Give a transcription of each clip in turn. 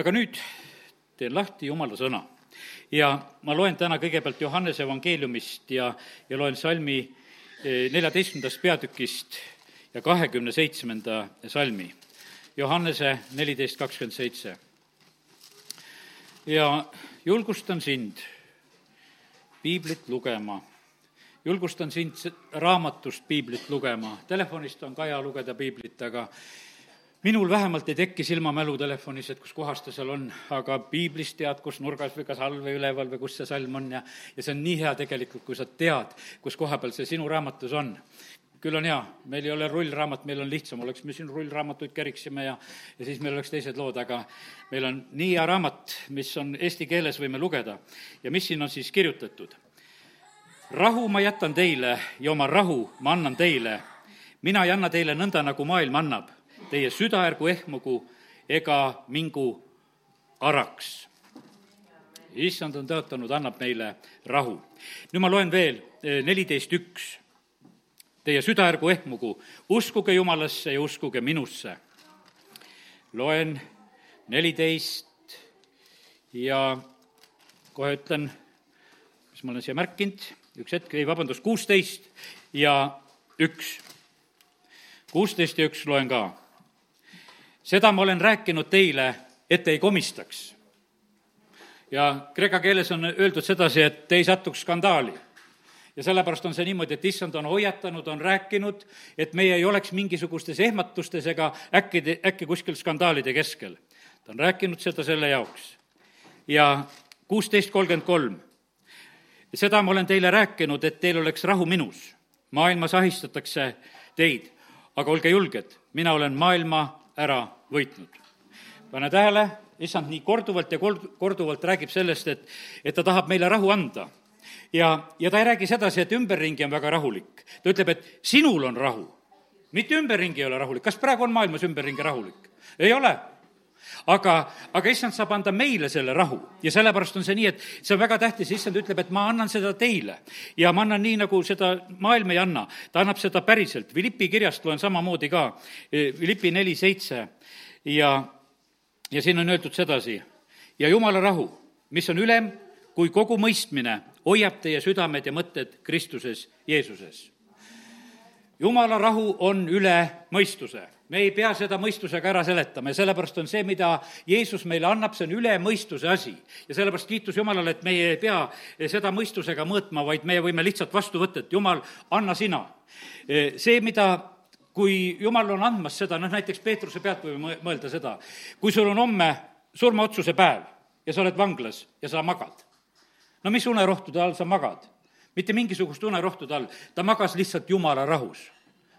aga nüüd teen lahti Jumala sõna. ja ma loen täna kõigepealt Johannese evangeeliumist ja, ja loen salmi eh, neljateistkümnendast peatükist ja kahekümne seitsmenda salmi. Johannese neliteist kakskümmend seitse. ja julgustan sind piiblit lugema julgustan sind raamatust piiblit lugema, telefonist on ka hea lugeda piiblit, aga minul vähemalt ei teki silmamälu telefonis, et kus kohas ta seal on, aga piiblist tead, kus nurgas või kas all või üleval või kus see salm on ja, ja see on nii hea tegelikult, kui sa tead, kus koha peal see sinu raamatus on. küll on hea, meil ei ole rullraamat, meil on lihtsam, oleks me siin rullraamatuid käriksime ja, ja siis meil oleks teised lood, aga meil on nii hea raamat, mis on eesti keeles, võime lugeda. ja mis siin on siis kirjutatud rahu ma jätan teile ja oma rahu ma annan teile. mina ei anna teile nõnda, nagu maailm annab. Teie süda ärgu ehmugu ega mingu araks. issand on tõotanud, annab meile rahu. nüüd ma loen veel eh, neliteist üks. Teie süda ärgu ehmugu, uskuge Jumalasse ja uskuge minusse. loen neliteist ja kohe ütlen, mis ma olen siia märkinud üks hetk, ei vabandust, kuusteist ja üks. kuusteist ja üks loen ka. Seda ma olen rääkinud teile, et ei komistaks. ja kreeka keeles on öeldud sedasi, et ei satuks skandaali ja sellepärast on see niimoodi, et issand on hoiatanud, on rääkinud, et meie ei oleks mingisugustes ehmatustes ega äkki, äkki kuskil skandaalide keskel. ta on rääkinud seda selle jaoks. ja kuusteist kolmkümmend kolm seda ma olen teile rääkinud, et teil oleks rahu minus. maailmas ahistatakse teid, aga olge julged, mina olen maailma ära võitnud. pane tähele, issand nii korduvalt ja kord-, korduvalt räägib sellest, et, et ta tahab meile rahu anda. ja, ja ta ei räägi sedasi, et ümberringi on väga rahulik. ta ütleb, et sinul on rahu, mitte ümberringi ei ole rahulik. kas praegu on maailmas ümberringi rahulik? ei ole aga, aga issand saab anda meile selle rahu. Ja sellepärast on see nii, et see on väga tähtis, issand ütleb, et ma annan seda teile. ja ma annan nii, nagu seda maailm ei anna, ta annab seda päriselt. Philippi kirjast loen samamoodi ka, Philippi neli seitse. Ja, ja siin on öeldud sedasi, ja jumala rahu, mis on ülem kui kogu mõistmine, hoiab teie südamed ja mõtted Kristuses Jeesuses. Jumala rahu on üle mõistuse. Me ei pea seda mõistusega ära seletama ja sellepärast on see, mida Jeesus meile annab, see on üle mõistuse asi. ja sellepärast kiitus Jumalale, et meie ei pea seda mõistusega mõõtma, vaid meie võime lihtsalt vastu võtta, et Jumal, anna sina. see, mida kui Jumal on andmas seda, noh näiteks Peetruse pealt võime mõelda seda, kui sul on homme surmaotsuse päev ja sa oled vanglas ja sa magad, no mis unerohtude all sa magad? mitte mingisugust unerohtude all, ta magas lihtsalt jumala rahus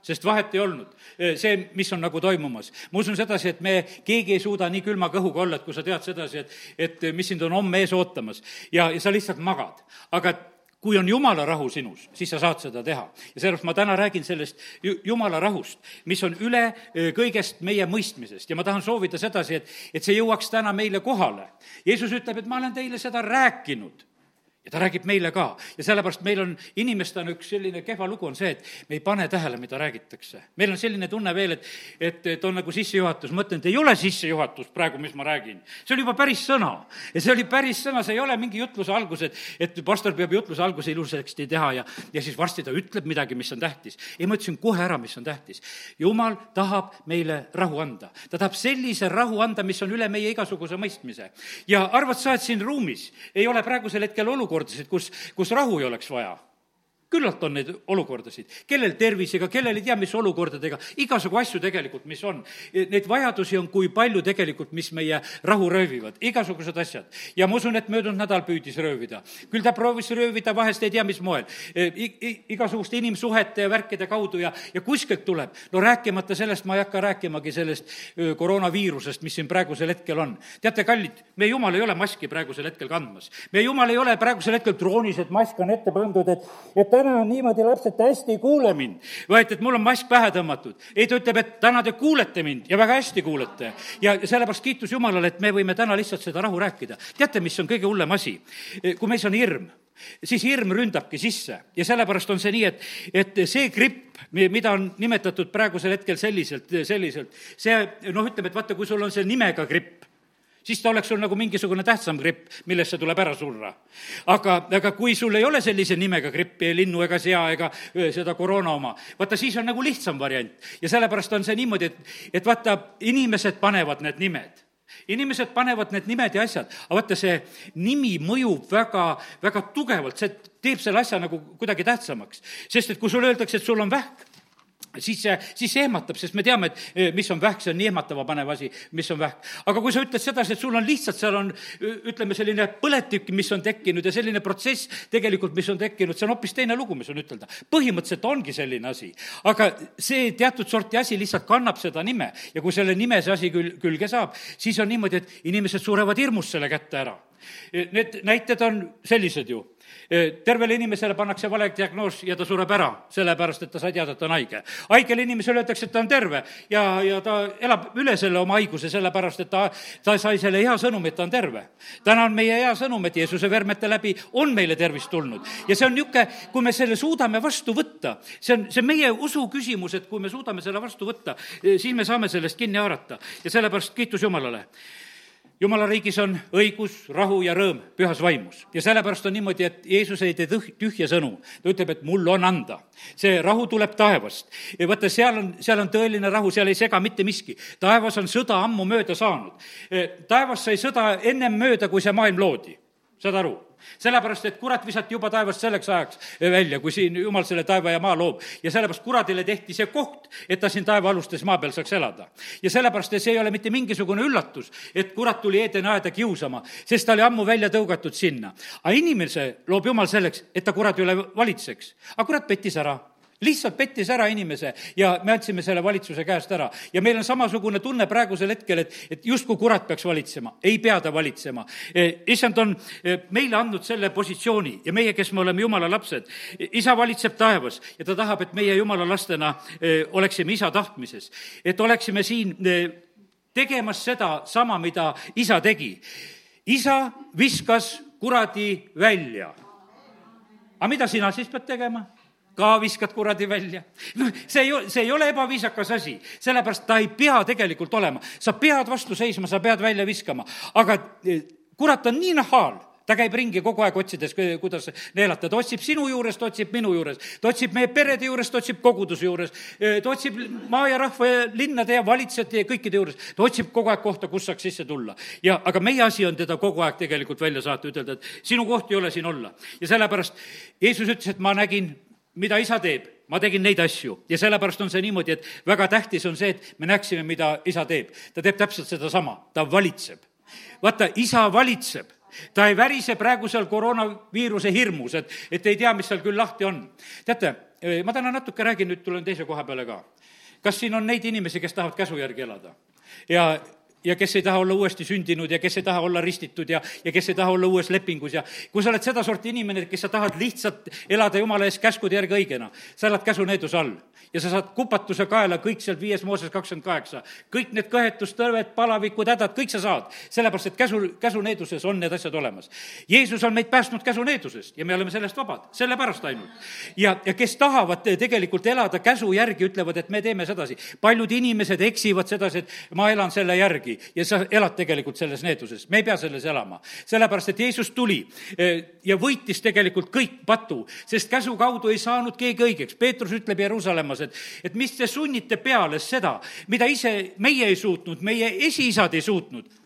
sest vahet ei olnud, see, mis on nagu toimumas. ma usun sedasi, et me, keegi ei suuda nii külma kõhuga olla, et kui sa tead sedasi, et, et mis sind on homme ees ootamas ja, ja sa lihtsalt magad. aga kui on jumala rahu sinus, siis sa saad seda teha. ja sellepärast ma täna räägin sellest jumala rahust, mis on üle kõigest meie mõistmisest ja ma tahan soovida sedasi, et, et see jõuaks täna meile kohale. Jeesus ütleb, et ma olen teile seda rääkinud ja ta räägib meile ka ja sellepärast meil on, inimestena üks selline kehva lugu on see, et me ei pane tähele, mida räägitakse. meil on selline tunne veel, et, et, et on nagu sissejuhatus, ma ütlen, et ei ole sissejuhatus praegu, mis ma räägin. see oli juba päris sõna ja see oli päris sõna, see ei ole mingi jutluse algus, et, et pastor peab jutluse alguse ilusasti teha ja, ja siis varsti ta ütleb midagi, mis on tähtis. ei, ma ütlesin kohe ära, mis on tähtis. jumal tahab meile rahu anda. ta tahab sellise rahu anda, mis on üle meie igasuguse mõistmise. ja arvad sa, et siin ruumis ei ole praegusel hetkel olukorda, olukordasid, kus, kus rahu ei oleks vaja küllalt on neid olukordasid, kellel tervisega, kellel ei tea, mis olukordadega, igasugu asju tegelikult, mis on. Neid vajadusi on kui palju tegelikult, mis meie rahu röövivad, igasugused asjad. ja ma usun, et möödunud nädal püüdis röövida. küll ta proovis röövida vahest ei tea mis moel I, I, igasuguste inimsuhete ja värkide kaudu ja, ja kuskilt tuleb. no rääkimata sellest, ma ei hakka rääkimagi sellest koroonaviirusest, mis siin praegusel hetkel on. teate, kallid, meie jumal ei ole maski praegusel hetkel kandmas. meie jumal ei ole praegusel hetkel troonis, et mask on ette pandud, et, et täna on niimoodi, lapsed, te hästi ei kuule mind, vaid et mul on mask pähe tõmmatud. ei, ta ütleb, et täna te kuulete mind ja väga hästi kuulete. ja sellepärast kiitus Jumalale, et me võime täna lihtsalt seda rahu rääkida. teate, mis on kõige hullem asi? kui meis on hirm, siis hirm ründabki sisse ja sellepärast on see nii, et, et see gripp, mida on nimetatud praegusel hetkel selliselt, selliselt, see noh, ütleme, et vaata, kui sul on see nimega gripp, siis ta oleks sul nagu mingisugune tähtsam gripp, millest see tuleb ära surra. aga, aga kui sul ei ole sellise nimega grippi, ei linnu ega sea ega seda koroona oma, vaata siis on nagu lihtsam variant. ja sellepärast on see niimoodi, et, et vaata, inimesed panevad need nimed inimesed panevad need nimed ja asjad, aga vaata, see nimi mõjub väga, väga tugevalt, see teeb selle asja nagu kuidagi tähtsamaks. sest et kui sulle öeldakse, et sul on vähk, siis see, siis see ehmatab, sest me teame, et eh, mis on vähk, see on nii ehmatama panev asi, mis on vähk. aga kui sa ütled sedasi, et sul on lihtsalt, seal on ütleme, selline põletik, mis on tekkinud ja selline protsess tegelikult, mis on tekkinud, see on hoopis teine lugu, mis on ütelda. põhimõtteliselt ongi selline asi, aga see teatud sorti asi lihtsalt kannab seda nime ja kui selle nime see asi küll, külge saab, siis on niimoodi, et inimesed surevad hirmust selle kätte ära. Need näited on sellised ju tervele inimesele pannakse vale diagnoos ja ta sureb ära, sellepärast et ta sai teada, et ta on haige. haigele inimesele öeldakse, et ta on terve ja, ja ta elab üle selle oma haiguse, sellepärast et ta, ta sai selle hea sõnumi, et ta on terve. täna on meie hea sõnum, et Jeesuse vermete läbi on meile tervist tulnud ja see on niisugune, kui me selle suudame vastu võtta, see on, see on meie usu küsimus, et kui me suudame selle vastu võtta, siis me saame sellest kinni haarata ja sellepärast kiitus Jumalale jumala riigis on õigus, rahu ja rõõm pühas vaimus. ja sellepärast on niimoodi, et Jeesus ei tee tüh-, tühja sõnu. ta ütleb, et mul on anda. see rahu tuleb taevast. ja vaata, seal on, seal on tõeline rahu, seal ei sega mitte miski. taevas on sõda ammu mööda saanud. taevas sai sõda ennem mööda, kui see maailm loodi. Saad aru? sellepärast, et kurat visati juba taevast selleks ajaks välja, kui siin jumal selle taeva ja maa loob. ja sellepärast kuradile tehti see koht, et ta siin taevaalustes maa peal saaks elada. ja sellepärast, et see ei ole mitte mingisugune üllatus, et kurat tuli Eedeni aeda kiusama, sest ta oli ammu välja tõugatud sinna. aga inimese loob jumal selleks, et ta kuradi üle valitseks. aga kurat pettis ära lihtsalt pettis ära inimese ja me andsime selle valitsuse käest ära. ja meil on samasugune tunne praegusel hetkel, et, et justkui kurat peaks valitsema. ei pea ta valitsema. E, issand on e, meile andnud selle positsiooni ja meie, kes me oleme jumala lapsed, e, isa valitseb taevas ja ta tahab, et meie jumala lastena oleksime isa tahtmises. et oleksime siin tegemas seda sama, mida isa tegi. isa viskas kuradi välja. aga mida sina siis pead tegema? Ka viskad kuradi välja. noh, see ei, see ei ole ebaviisakas asi, sellepärast ta ei pea tegelikult olema. sa pead vastu seisma, sa pead välja viskama, aga eh, kurat on nii nahaal ta käib ringi kogu aeg otsides, kuidas neelata, ta otsib sinu juures, ta otsib minu juures, ta otsib meie perede juures, ta otsib koguduse juures, eh, ta otsib maa ja rahva ja linnade ja valitsejate ja kõikide juures, ta otsib kogu aeg kohta, kus saaks sisse tulla. ja, aga meie asi on teda kogu aeg tegelikult välja saata, ütelda, et sinu koht ei ole siin olla. ja sellepärast Jeesus ütles, et ma nägin mida isa teeb, ma tegin neid asju ja sellepärast on see niimoodi, et väga tähtis on see, et me näeksime, mida isa teeb. ta teeb täpselt sedasama, ta valitseb. vaata, isa valitseb ta ei värise praegu seal koroonaviiruse hirmus, et, et ei tea, mis seal küll lahti on. teate, ma täna natuke räägin, nüüd tulen teise koha peale ka. kas siin on neid inimesi, kes tahavad käsu järgi elada? ja ja kes ei taha olla uuesti sündinud ja kes ei taha olla ristitud ja, ja kes ei taha olla uues lepingus ja kui sa oled sedasorti inimene, kes sa tahad lihtsalt elada jumala ees käskude järgi õigena, sa elad käsuneeduse all ja sa saad kupatuse kaela kõik sealt viies Mooses kakskümmend kaheksa. kõik need kõhetustõved, palavikud, hädad, kõik sa saad, sellepärast et käsu, käsuneeduses on need asjad olemas. Jeesus on meid päästnud käsuneedusest ja me oleme sellest vabad, sellepärast ainult. ja, ja kes tahavad tegelikult elada käsu järgi, ütlevad, et me teeme sedasi. paljud inimesed eksivad sedasi, et ma elan selle järgi ja sa elad tegelikult selles needuses, me ei pea selles elama. sellepärast, et Jeesus tuli eh, ja võitis tegelikult kõik patu, sest käsu kaudu ei saanud keegi õigeks. Peetrus ütleb Jeruusalemmas, et, et mis te sunnite peale seda, mida ise meie ei suutnud, meie esiisad ei suutnud.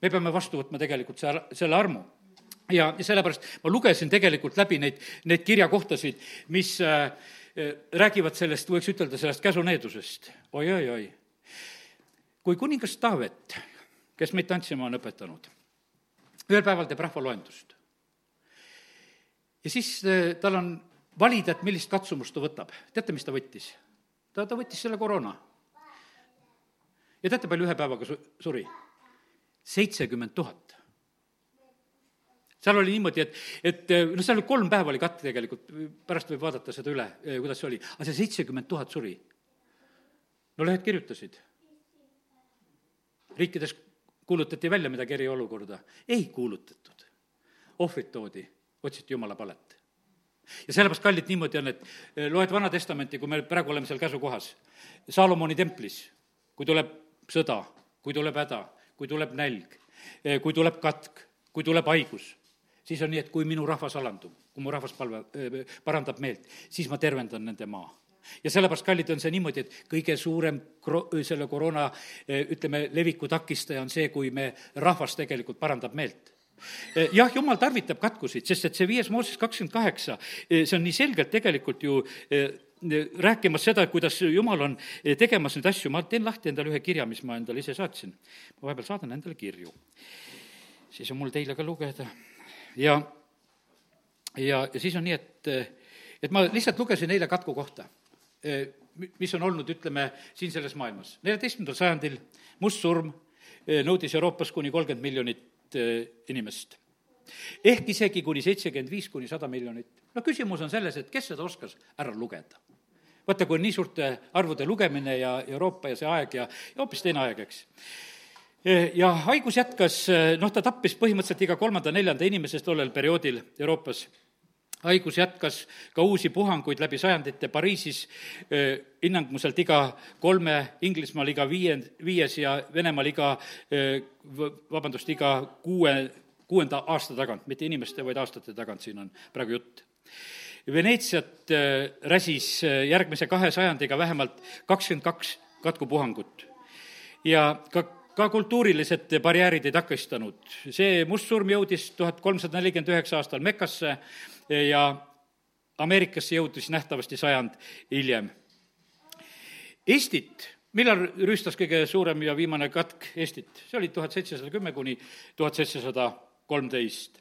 me peame vastu võtma tegelikult selle, selle armu ja, sellepärast ma lugesin tegelikult läbi neid, neid kirjakohtasid, mis äh, räägivad sellest, võiks ütelda, sellest käsuneedusest oi,. oi-oi-oi. kui kuningas Taavet, kes meid tantsima on õpetanud, ühel päeval teeb rahvaloendust. ja siis äh, tal on valida, et millist katsumust ta võtab. teate, mis ta võttis? ta, ta võttis selle koroona. ja teate, palju ühe päevaga su-, suri? seitsekümmend tuhat. seal oli niimoodi, et, et noh, seal oli kolm päeva oli katk tegelikult, pärast võib vaadata seda üle, kuidas see oli, aga see seitsekümmend tuhat suri. no lehed kirjutasid. riikides kuulutati välja midagi eriolukorda, ei kuulutatud. ohvrid toodi, otsiti jumala palet ja sellepärast, kallid, niimoodi on, et eh, loed Vana Testamenti, kui me praegu oleme seal käsukohas, Saalomoni templis, kui tuleb sõda, kui tuleb häda, kui tuleb nälg, kui tuleb katk, kui tuleb haigus, siis on nii, et kui minu rahvas alandub, kui mu rahvas palve, parandab meelt, siis ma tervendan nende maa. Ja sellepärast, kallid, on see niimoodi, et kõige suurem kro-, selle koroona ütleme, leviku takistaja on see, kui me, rahvas tegelikult parandab meelt jah, jumal tarvitab katkusid, sest et see viies Mooses kakskümmend kaheksa, see on nii selgelt tegelikult ju rääkimas seda, kuidas Jumal on tegemas neid asju, ma teen lahti endale ühe kirja, mis ma endale ise saatsin. ma vahepeal saadan endale kirju. siis on mul teile ka lugeda. ja, ja, ja siis on nii, et, et ma lihtsalt lugesin eile katku kohta, mis on olnud, ütleme, siin selles maailmas. neljateistkümnendal sajandil must surm nõudis Euroopas kuni kolmkümmend miljonit inimest ehk isegi kuni seitsekümmend viis kuni sada miljonit. no küsimus on selles, et kes seda oskas ära lugeda vaata, kui on nii suurte arvude lugemine ja Euroopa ja see aeg ja, ja hoopis teine aeg, eks ja haigus jätkas, noh, ta tappis põhimõtteliselt iga kolmanda-neljanda inimese tollel perioodil Euroopas. Haigus jätkas ka uusi puhanguid läbi sajandite, Pariisis. Hinnanguliselt iga kolme, Inglismaal iga viie, viies ja Venemaal iga vabandust, iga kuue, kuuenda aasta tagant, mitte inimeste, vaid aastate tagant, siin on praegu jutt. Veneetsiat räsis järgmise kahe sajandiga vähemalt kakskümmend kaks katkupuhangut. ja ka, ka kultuurilised barjäärid ei takistanud. see must surm jõudis tuhat kolmsada nelikümmend üheksa aastal Mekkasse ja Ameerikasse jõudis nähtavasti sajand hiljem. Eestit millal rüüstas kõige suurem ja viimane katk Eestit? see oli tuhat seitsesada kümme kuni tuhat seitsesada kolmteist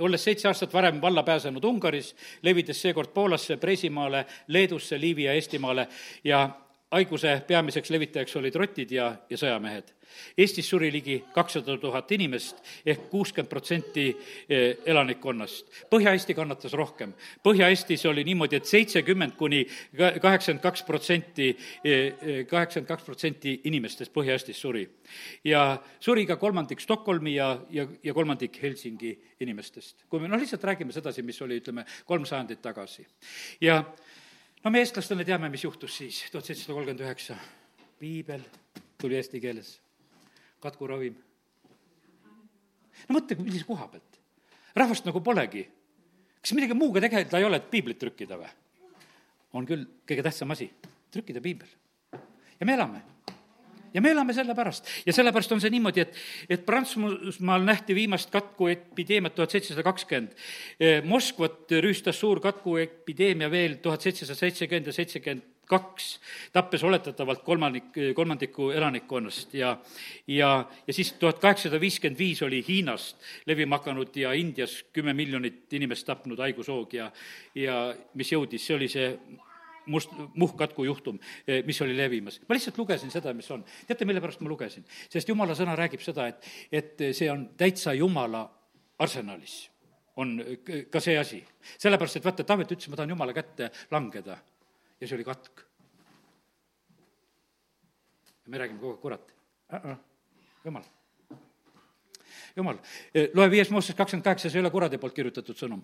olles seitse aastat varem valla pääsenud Ungaris, levides seekord Poolasse, Preisimaale, Leedusse, Liivi ja Eestimaale ja haiguse peamiseks levitajaks olid rotid ja, ja sõjamehed. Eestis suri ligi kakssada tuhat inimest ehk kuuskümmend protsenti eh, elanikkonnast. Põhja-Eesti kannatas rohkem. Põhja-Eestis oli niimoodi, et seitsekümmend kuni kaheksakümmend kaks protsenti, eh, eh, kaheksakümmend kaks protsenti inimestest Põhja-Eestis suri. ja suri ka kolmandik Stockholmi ja, ja, ja kolmandik Helsingi inimestest. kui me noh, lihtsalt räägime sedasi, mis oli, ütleme, kolm sajandit tagasi. ja no me, eestlastena teame, mis juhtus siis, tuhat seitsesada kolmkümmend üheksa. piibel tuli eesti keeles, katkuravim. no mõtle, millise koha pealt. rahvast nagu polegi. kas midagi muuga tegeleda ei ole, et piiblit trükkida või? on küll kõige tähtsam asi, trükkida piibel. ja me elame ja me elame selle pärast. ja sellepärast on see niimoodi, et, et Prantsusmaal nähti viimast katkuepideemiat tuhat seitsesada kakskümmend. Moskvat rüüstas suur katkuepideemia veel tuhat seitsesada seitsekümmend ja seitsekümmend kaks, tappes oletatavalt kolmandik, kolmandiku elanikkonnast ja, ja, ja siis tuhat kaheksasada viiskümmend viis oli Hiinast levima hakanud ja Indias kümme miljonit inimest tapnud haigushoog ja, ja mis jõudis, see oli see must, muhkkatku juhtum, eh, mis oli levimas. ma lihtsalt lugesin seda, mis on. teate, mille pärast ma lugesin? sest jumala sõna räägib seda, et, et see on täitsa jumala arsenalis, on ka see asi. sellepärast, et vaata, Taavet ütles, ma tahan jumala kätte langeda ja see oli katk. ja me räägime kogu aeg, kurat uh, -uh, jumal jumal, eh, loe viies Mooses kakskümmend kaheksa, see ei ole kuradi poolt kirjutatud sõnum.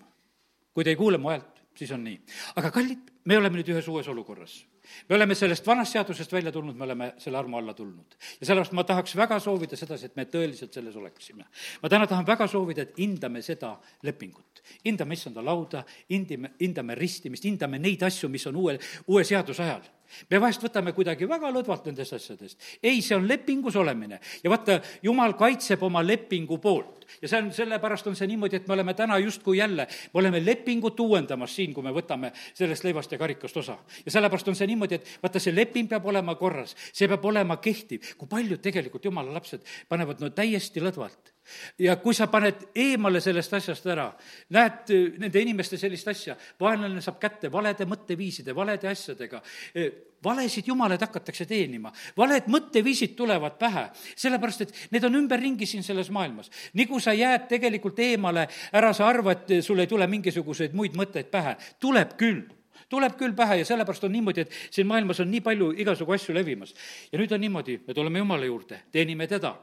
kui te ei kuule mu häält, siis on nii. aga kallid, me oleme nüüd ühes uues olukorras. Me oleme sellest vanast seadusest välja tulnud, me oleme selle armu alla tulnud. ja sellepärast ma tahaks väga soovida sedasi, et me tõeliselt selles oleksime. ma täna tahan väga soovida, et hindame seda lepingut. hindame issanda lauda, hindime, hindame ristimist, hindame neid asju, mis on uue, uue seaduse ajal me vahest võtame kuidagi väga lõdvalt nendest asjadest. ei, see on lepingus olemine ja vaata, jumal kaitseb oma lepingu poolt. ja see on, sellepärast on see niimoodi, et me oleme täna justkui jälle, me oleme lepingut uuendamas siin, kui me võtame sellest leivast ja karikast osa. ja sellepärast on see niimoodi, et vaata, see leping peab olema korras, see peab olema kehtiv. kui paljud tegelikult jumala lapsed panevad no täiesti lõdvalt. Ja kui sa paned eemale sellest asjast ära, näed äh, nende inimeste sellist asja, vaenlane saab kätte valede mõtteviiside, valede asjadega, äh, valesid jumalaid hakatakse teenima, valed mõtteviisid tulevad pähe, sellepärast et need on ümberringi siin selles maailmas. nii kui sa jääd tegelikult eemale, ära sa arva, et sul ei tule mingisuguseid muid mõtteid pähe, tuleb küll tuleb küll pähe ja sellepärast on niimoodi, et siin maailmas on nii palju igasugu asju levimas. ja nüüd on niimoodi, me tuleme Jumala juurde, teenime teda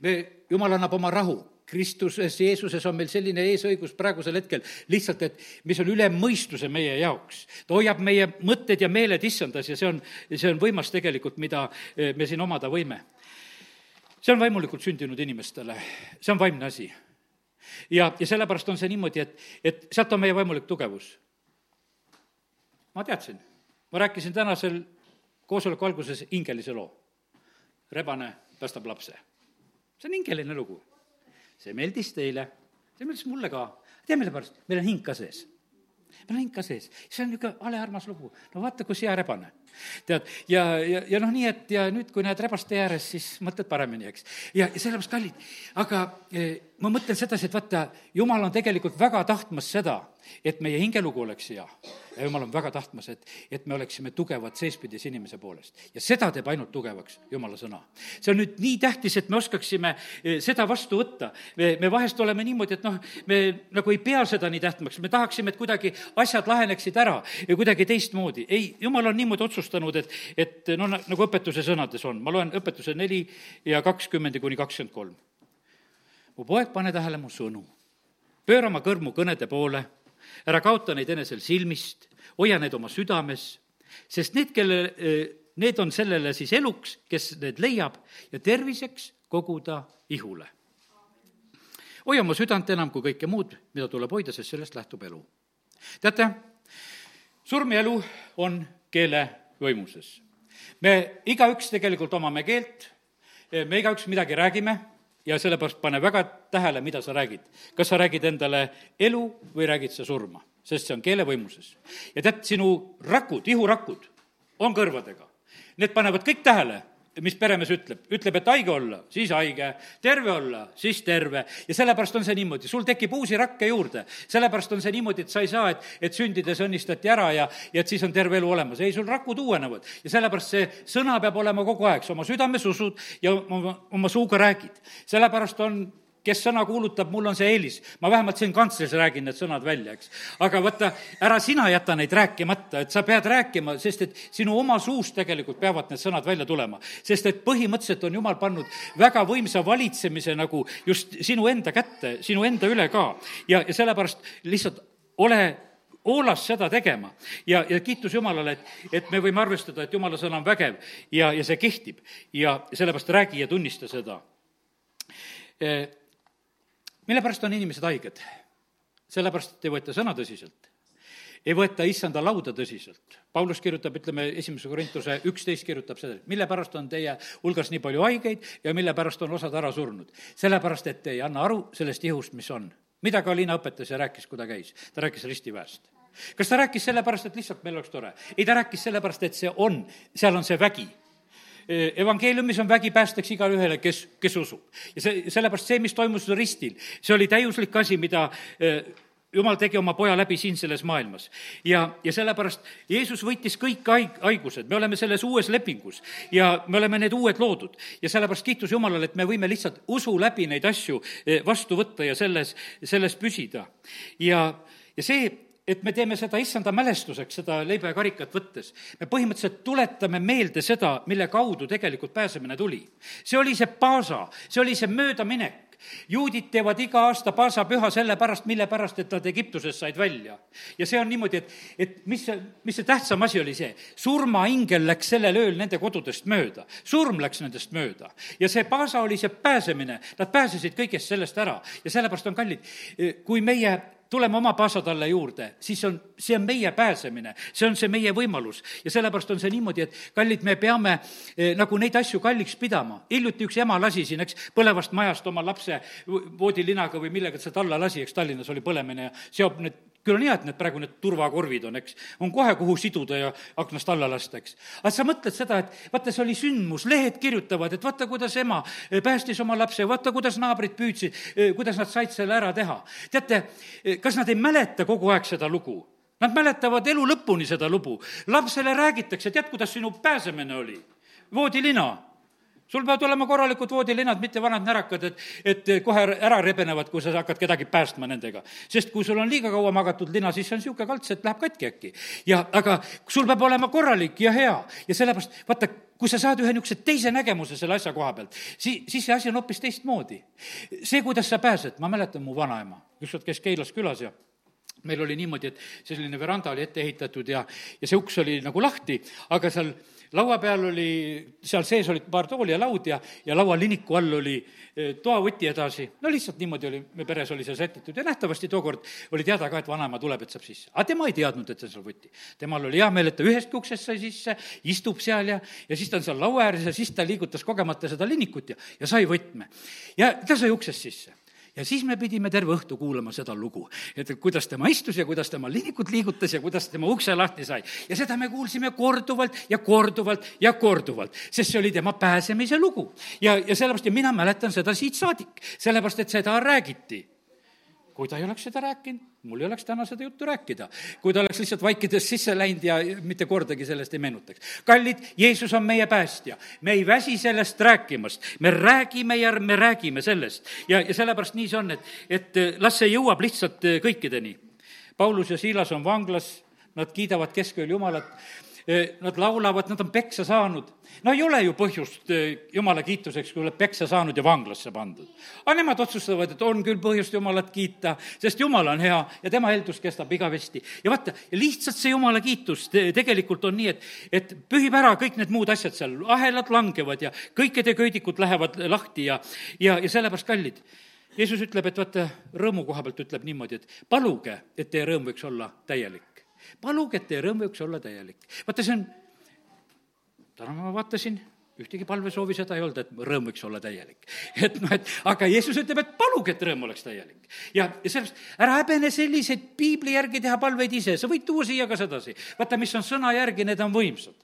me, jumal annab oma rahu, Kristuses, Jeesuses on meil selline eesõigus praegusel hetkel lihtsalt, et mis on üle mõistuse meie jaoks. ta hoiab meie mõtted ja meeled issandas ja see on, see on võimas tegelikult, mida eh, me siin omada võime. see on vaimulikult sündinud inimestele, see on vaimne asi. ja, ja sellepärast on see niimoodi, et, et sealt on meie vaimulik tugevus. Ma teadsin, ma rääkisin tänasel koosoleku alguses hingelise loo. rebane päästab lapse. see on hingeline lugu. see meeldis teile, see meeldis mulle ka. tea, mille pärast? meil on hing ka sees meil on hing ka sees, see on niisugune halearmas lugu, no vaata, kui hea rebane tead, ja, ja, ja noh, nii et ja nüüd, kui näed rebast tee ääres, siis mõtled paremini, eks. ja, ja sellepärast, kallid, aga eh, ma mõtlen sedasi, et vaata, jumal on tegelikult väga tahtmas seda, et meie hingelugu oleks hea. ja jumal on väga tahtmas, et, et me oleksime tugevad seespidis inimese poolest. ja seda teeb ainult tugevaks jumala sõna. see on nüüd nii tähtis, et me oskaksime eh, seda vastu võtta. me, me vahest oleme niimoodi, et noh, me nagu ei pea seda nii tähtmaks, me tahaksime, et kuidagi asjad laheneksid ära ja kuidagi teistmoodi. ei, jumal on niimoodi otsustanud, otsustanud, et, et noh, nagu õpetuse sõnades on, ma loen õpetuse neli ja kakskümmend kuni kakskümmend kolm. mu poeg, pane tähele mu sõnu. pööra oma kõrv mu kõnede poole, ära kaota neid enesel silmist, hoia need oma südames, sest need, kelle, need on sellele siis eluks, kes need leiab, ja terviseks koguda ihule. hoia oma südant enam kui kõike muud, mida tuleb hoida, sest sellest lähtub elu. teate, surm ja elu on keele võimuses. me igaüks tegelikult omame keelt, me igaüks midagi räägime ja sellepärast pane väga tähele, mida sa räägid. kas sa räägid endale elu või räägid sa surma, sest see on keele võimuses. ja tead, sinu rakud, ihurakud on kõrvadega. Need panevad kõik tähele mis peremees ütleb, ütleb, et haige olla, siis haige, terve olla, siis terve. ja sellepärast on see niimoodi, sul tekib uusi rakke juurde. sellepärast on see niimoodi, et sa ei saa, et, et sündides õnnistati ära ja, ja et siis on terve elu olemas. ei, sul rakud uuenevad. ja sellepärast see sõna peab olema kogu aeg, sa oma südames usud ja oma, oma suuga räägid. sellepärast on kes sõna kuulutab, mul on see eelis. ma vähemalt siin kantslis räägin need sõnad välja, eks. aga vaata, ära sina jäta neid rääkimata, et sa pead rääkima, sest et sinu oma suust tegelikult peavad need sõnad välja tulema. sest et põhimõtteliselt on Jumal pannud väga võimsa valitsemise nagu just sinu enda kätte, sinu enda üle ka. ja, ja sellepärast lihtsalt ole hoolas seda tegema ja, ja kiitus Jumalale, et, et me võime arvestada, et Jumala sõna on vägev ja, ja see kehtib ja sellepärast räägi ja tunnista seda eh, mille pärast on inimesed haiged? sellepärast, et ei võeta sõna tõsiselt. ei võeta issanda lauda tõsiselt. Paulus kirjutab, ütleme, esimese Korintuse üksteist kirjutab seda, mille pärast on teie hulgas nii palju haigeid ja mille pärast on osad ära surnud. sellepärast, et te ei anna aru sellest ihust, mis on. mida Kalina õpetas ja rääkis, kui ta käis? ta rääkis ristiväest kas ta rääkis sellepärast, et lihtsalt meil oleks tore? ei, ta rääkis sellepärast, et see on, seal on see vägi evangeeliumis on vägi päästeks igale ühele, kes, kes usub. ja see, sellepärast see, mis toimus ristil, see oli täiuslik asi, mida eh, jumal tegi oma poja läbi siin selles maailmas. ja, ja sellepärast Jeesus võitis kõik haig-, haigused, me oleme selles uues lepingus ja me oleme need uued loodud. ja sellepärast kiitus Jumalale, et me võime lihtsalt usu läbi neid asju eh, vastu võtta ja selles, selles püsida. ja, ja see et me teeme seda issanda mälestuseks, seda leiba ja karikat võttes. me põhimõtteliselt tuletame meelde seda, mille kaudu tegelikult pääsemine tuli. see oli see paasa, see oli see möödaminek juudid teevad iga aasta paasapüha sellepärast, mille pärast, et nad Egiptusest said välja. ja see on niimoodi, et, et mis see, mis see tähtsam asi oli see, surmaingel läks sellel ööl nende kodudest mööda, surm läks nendest mööda. ja see paasa oli see pääsemine, nad pääsesid kõigest sellest ära ja sellepärast on kallid, kui meie tuleme oma paasatalle juurde, siis on, see on meie pääsemine, see on see meie võimalus. ja sellepärast on see niimoodi, et kallid, me peame eh, nagu neid asju kalliks pidama. hiljuti üks ema lasi siin, eks, põlevast majast oma lapse voodilinaga või millega ta alla lasi, eks Tallinnas oli põlemine ja seob need küll on hea, et need praegu need turvakorvid on, eks, on kohe, kuhu siduda ja aknast alla lasta, eks. aga sa mõtled seda, et vaata, see oli sündmus, lehed kirjutavad, et vaata, kuidas ema eh, päästis oma lapse, vaata, kuidas naabrid püüdsid, eh, kuidas nad said selle ära teha. teate, eh, kas nad ei mäleta kogu aeg seda lugu? Nad mäletavad elu lõpuni seda lugu. lapsele räägitakse, tead, kuidas sinu pääsemine oli? voodilina sul peavad olema korralikud voodilinad, mitte vanad närakad, et, et kohe ära rebenevad, kui sa hakkad kedagi päästma nendega. sest kui sul on liiga kaua magatud lina, siis see on niisugune kalts, et läheb katki äkki. ja aga sul peab olema korralik ja hea ja sellepärast, vaata, kui sa saad ühe niisuguse teise nägemuse selle asja koha pealt, siis, siis see asi on hoopis teistmoodi. see, kuidas sa pääsed, ma mäletan mu vanaema, ükskord käis Keilas külas ja meil oli niimoodi, et selline veranda oli ette ehitatud ja, ja see uks oli nagu lahti, aga seal laua peal oli, seal sees olid paar tooli ja laud ja, ja laualiniku all oli eh, toavõti edasi. no lihtsalt niimoodi oli, me peres oli see sätitud ja nähtavasti tookord oli teada ka, et vanaema tuleb, et saab sisse. aga tema ei teadnud, et see on seal võti. temal oli hea meel, et ta ühestki uksest sai sisse, istub seal ja, ja siis ta on seal laua ääres ja siis ta liigutas kogemata seda linikut ja, ja sai võtme. ja ta sai uksest sisse ja siis me pidime terve õhtu kuulama seda lugu, et kuidas tema istus ja kuidas tema liinikut liigutas ja kuidas tema ukse lahti sai. ja seda me kuulsime korduvalt ja korduvalt ja korduvalt, sest see oli tema pääsemise lugu. ja, ja sellepärast, ja mina mäletan seda siit saadik, sellepärast et seda räägiti kui ta ei oleks seda rääkinud, mul ei oleks täna seda juttu rääkida. kui ta oleks lihtsalt vaikides sisse läinud ja mitte kordagi sellest ei meenutaks. kallid, Jeesus on meie päästja. me ei väsi sellest rääkimast, me räägime ja me räägime sellest. ja, ja sellepärast nii see on, et, et las see jõuab lihtsalt kõikideni. Paulus ja Siilas on vanglas, nad kiidavad keskööl Jumalat Eh, nad laulavad, nad on peksa saanud. no ei ole ju põhjust jumala kiituseks, kui oled peksa saanud ja vanglasse pandud. aga nemad otsustavad, et on küll põhjust jumalat kiita, sest jumal on hea ja tema heldus kestab igavesti. ja vaata, lihtsalt see jumala kiitus tegelikult on nii, et, et pühib ära kõik need muud asjad seal, ahelad langevad ja kõikide köidikud lähevad lahti ja, ja, ja sellepärast kallid Jeesus ütleb, et vaata, rõõmu koha pealt ütleb niimoodi, et paluge, et teie rõõm võiks olla täielik paluge, et teie rõõm võiks olla täielik. vaata, see on, täna ma vaatasin, ühtegi palvesoovi seda ei olnud, et rõõm võiks olla täielik. et noh, et aga Jeesus ütleb, et paluge, et rõõm oleks täielik. ja, ja sellest, ära häbene selliseid piibli järgi teha palveid ise, sa võid tuua siia ka sedasi. vaata, mis on sõna järgi, need on võimsad.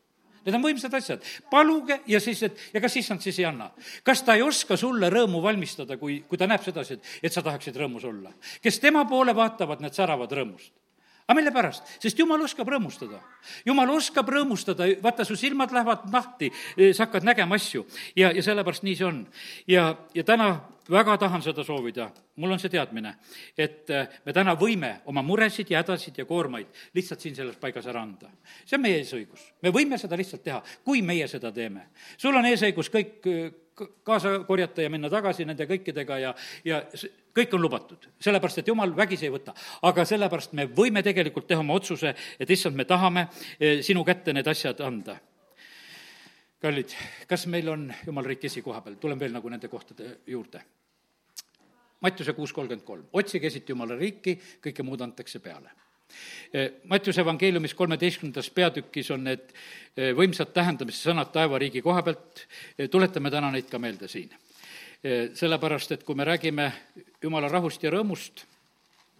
Need on võimsad asjad. paluge ja siis, et ja kas issand siis ei anna? kas ta ei oska sulle rõõmu valmistada, kui, kui ta näeb sedasi, et, et sa tahaksid rõõmus olla? kes tema poole vaatavad, need säravad rõõmust aga mille pärast? sest jumal oskab rõõmustada. jumal oskab rõõmustada, vaata, su silmad lähevad lahti, sa hakkad nägema asju ja, ja sellepärast nii see on. ja, ja täna väga tahan seda soovida, mul on see teadmine, et äh, me täna võime oma muresid ja hädasid ja koormaid lihtsalt siin selles paigas ära anda. see on meie eesõigus, me võime seda lihtsalt teha, kui meie seda teeme. sul on eesõigus kõik kaasa korjata ja minna tagasi nende kõikidega ja, ja kõik on lubatud, sellepärast et jumal vägisi ei võta. aga sellepärast me võime tegelikult teha oma otsuse, et issand, me tahame eh, sinu kätte need asjad anda. kallid, kas meil on jumal riik esikoha peal, tulen veel nagu nende kohtade juurde. Mattiuse kuus kolmkümmend kolm, otsige esiti Jumala riiki, kõike muud antakse peale Mattiuse evangeeliumis kolmeteistkümnendas peatükis on need võimsad tähendamise sõnad taevariigi koha pealt, tuletame täna neid ka meelde siin. sellepärast, et kui me räägime jumala rahust ja rõõmust,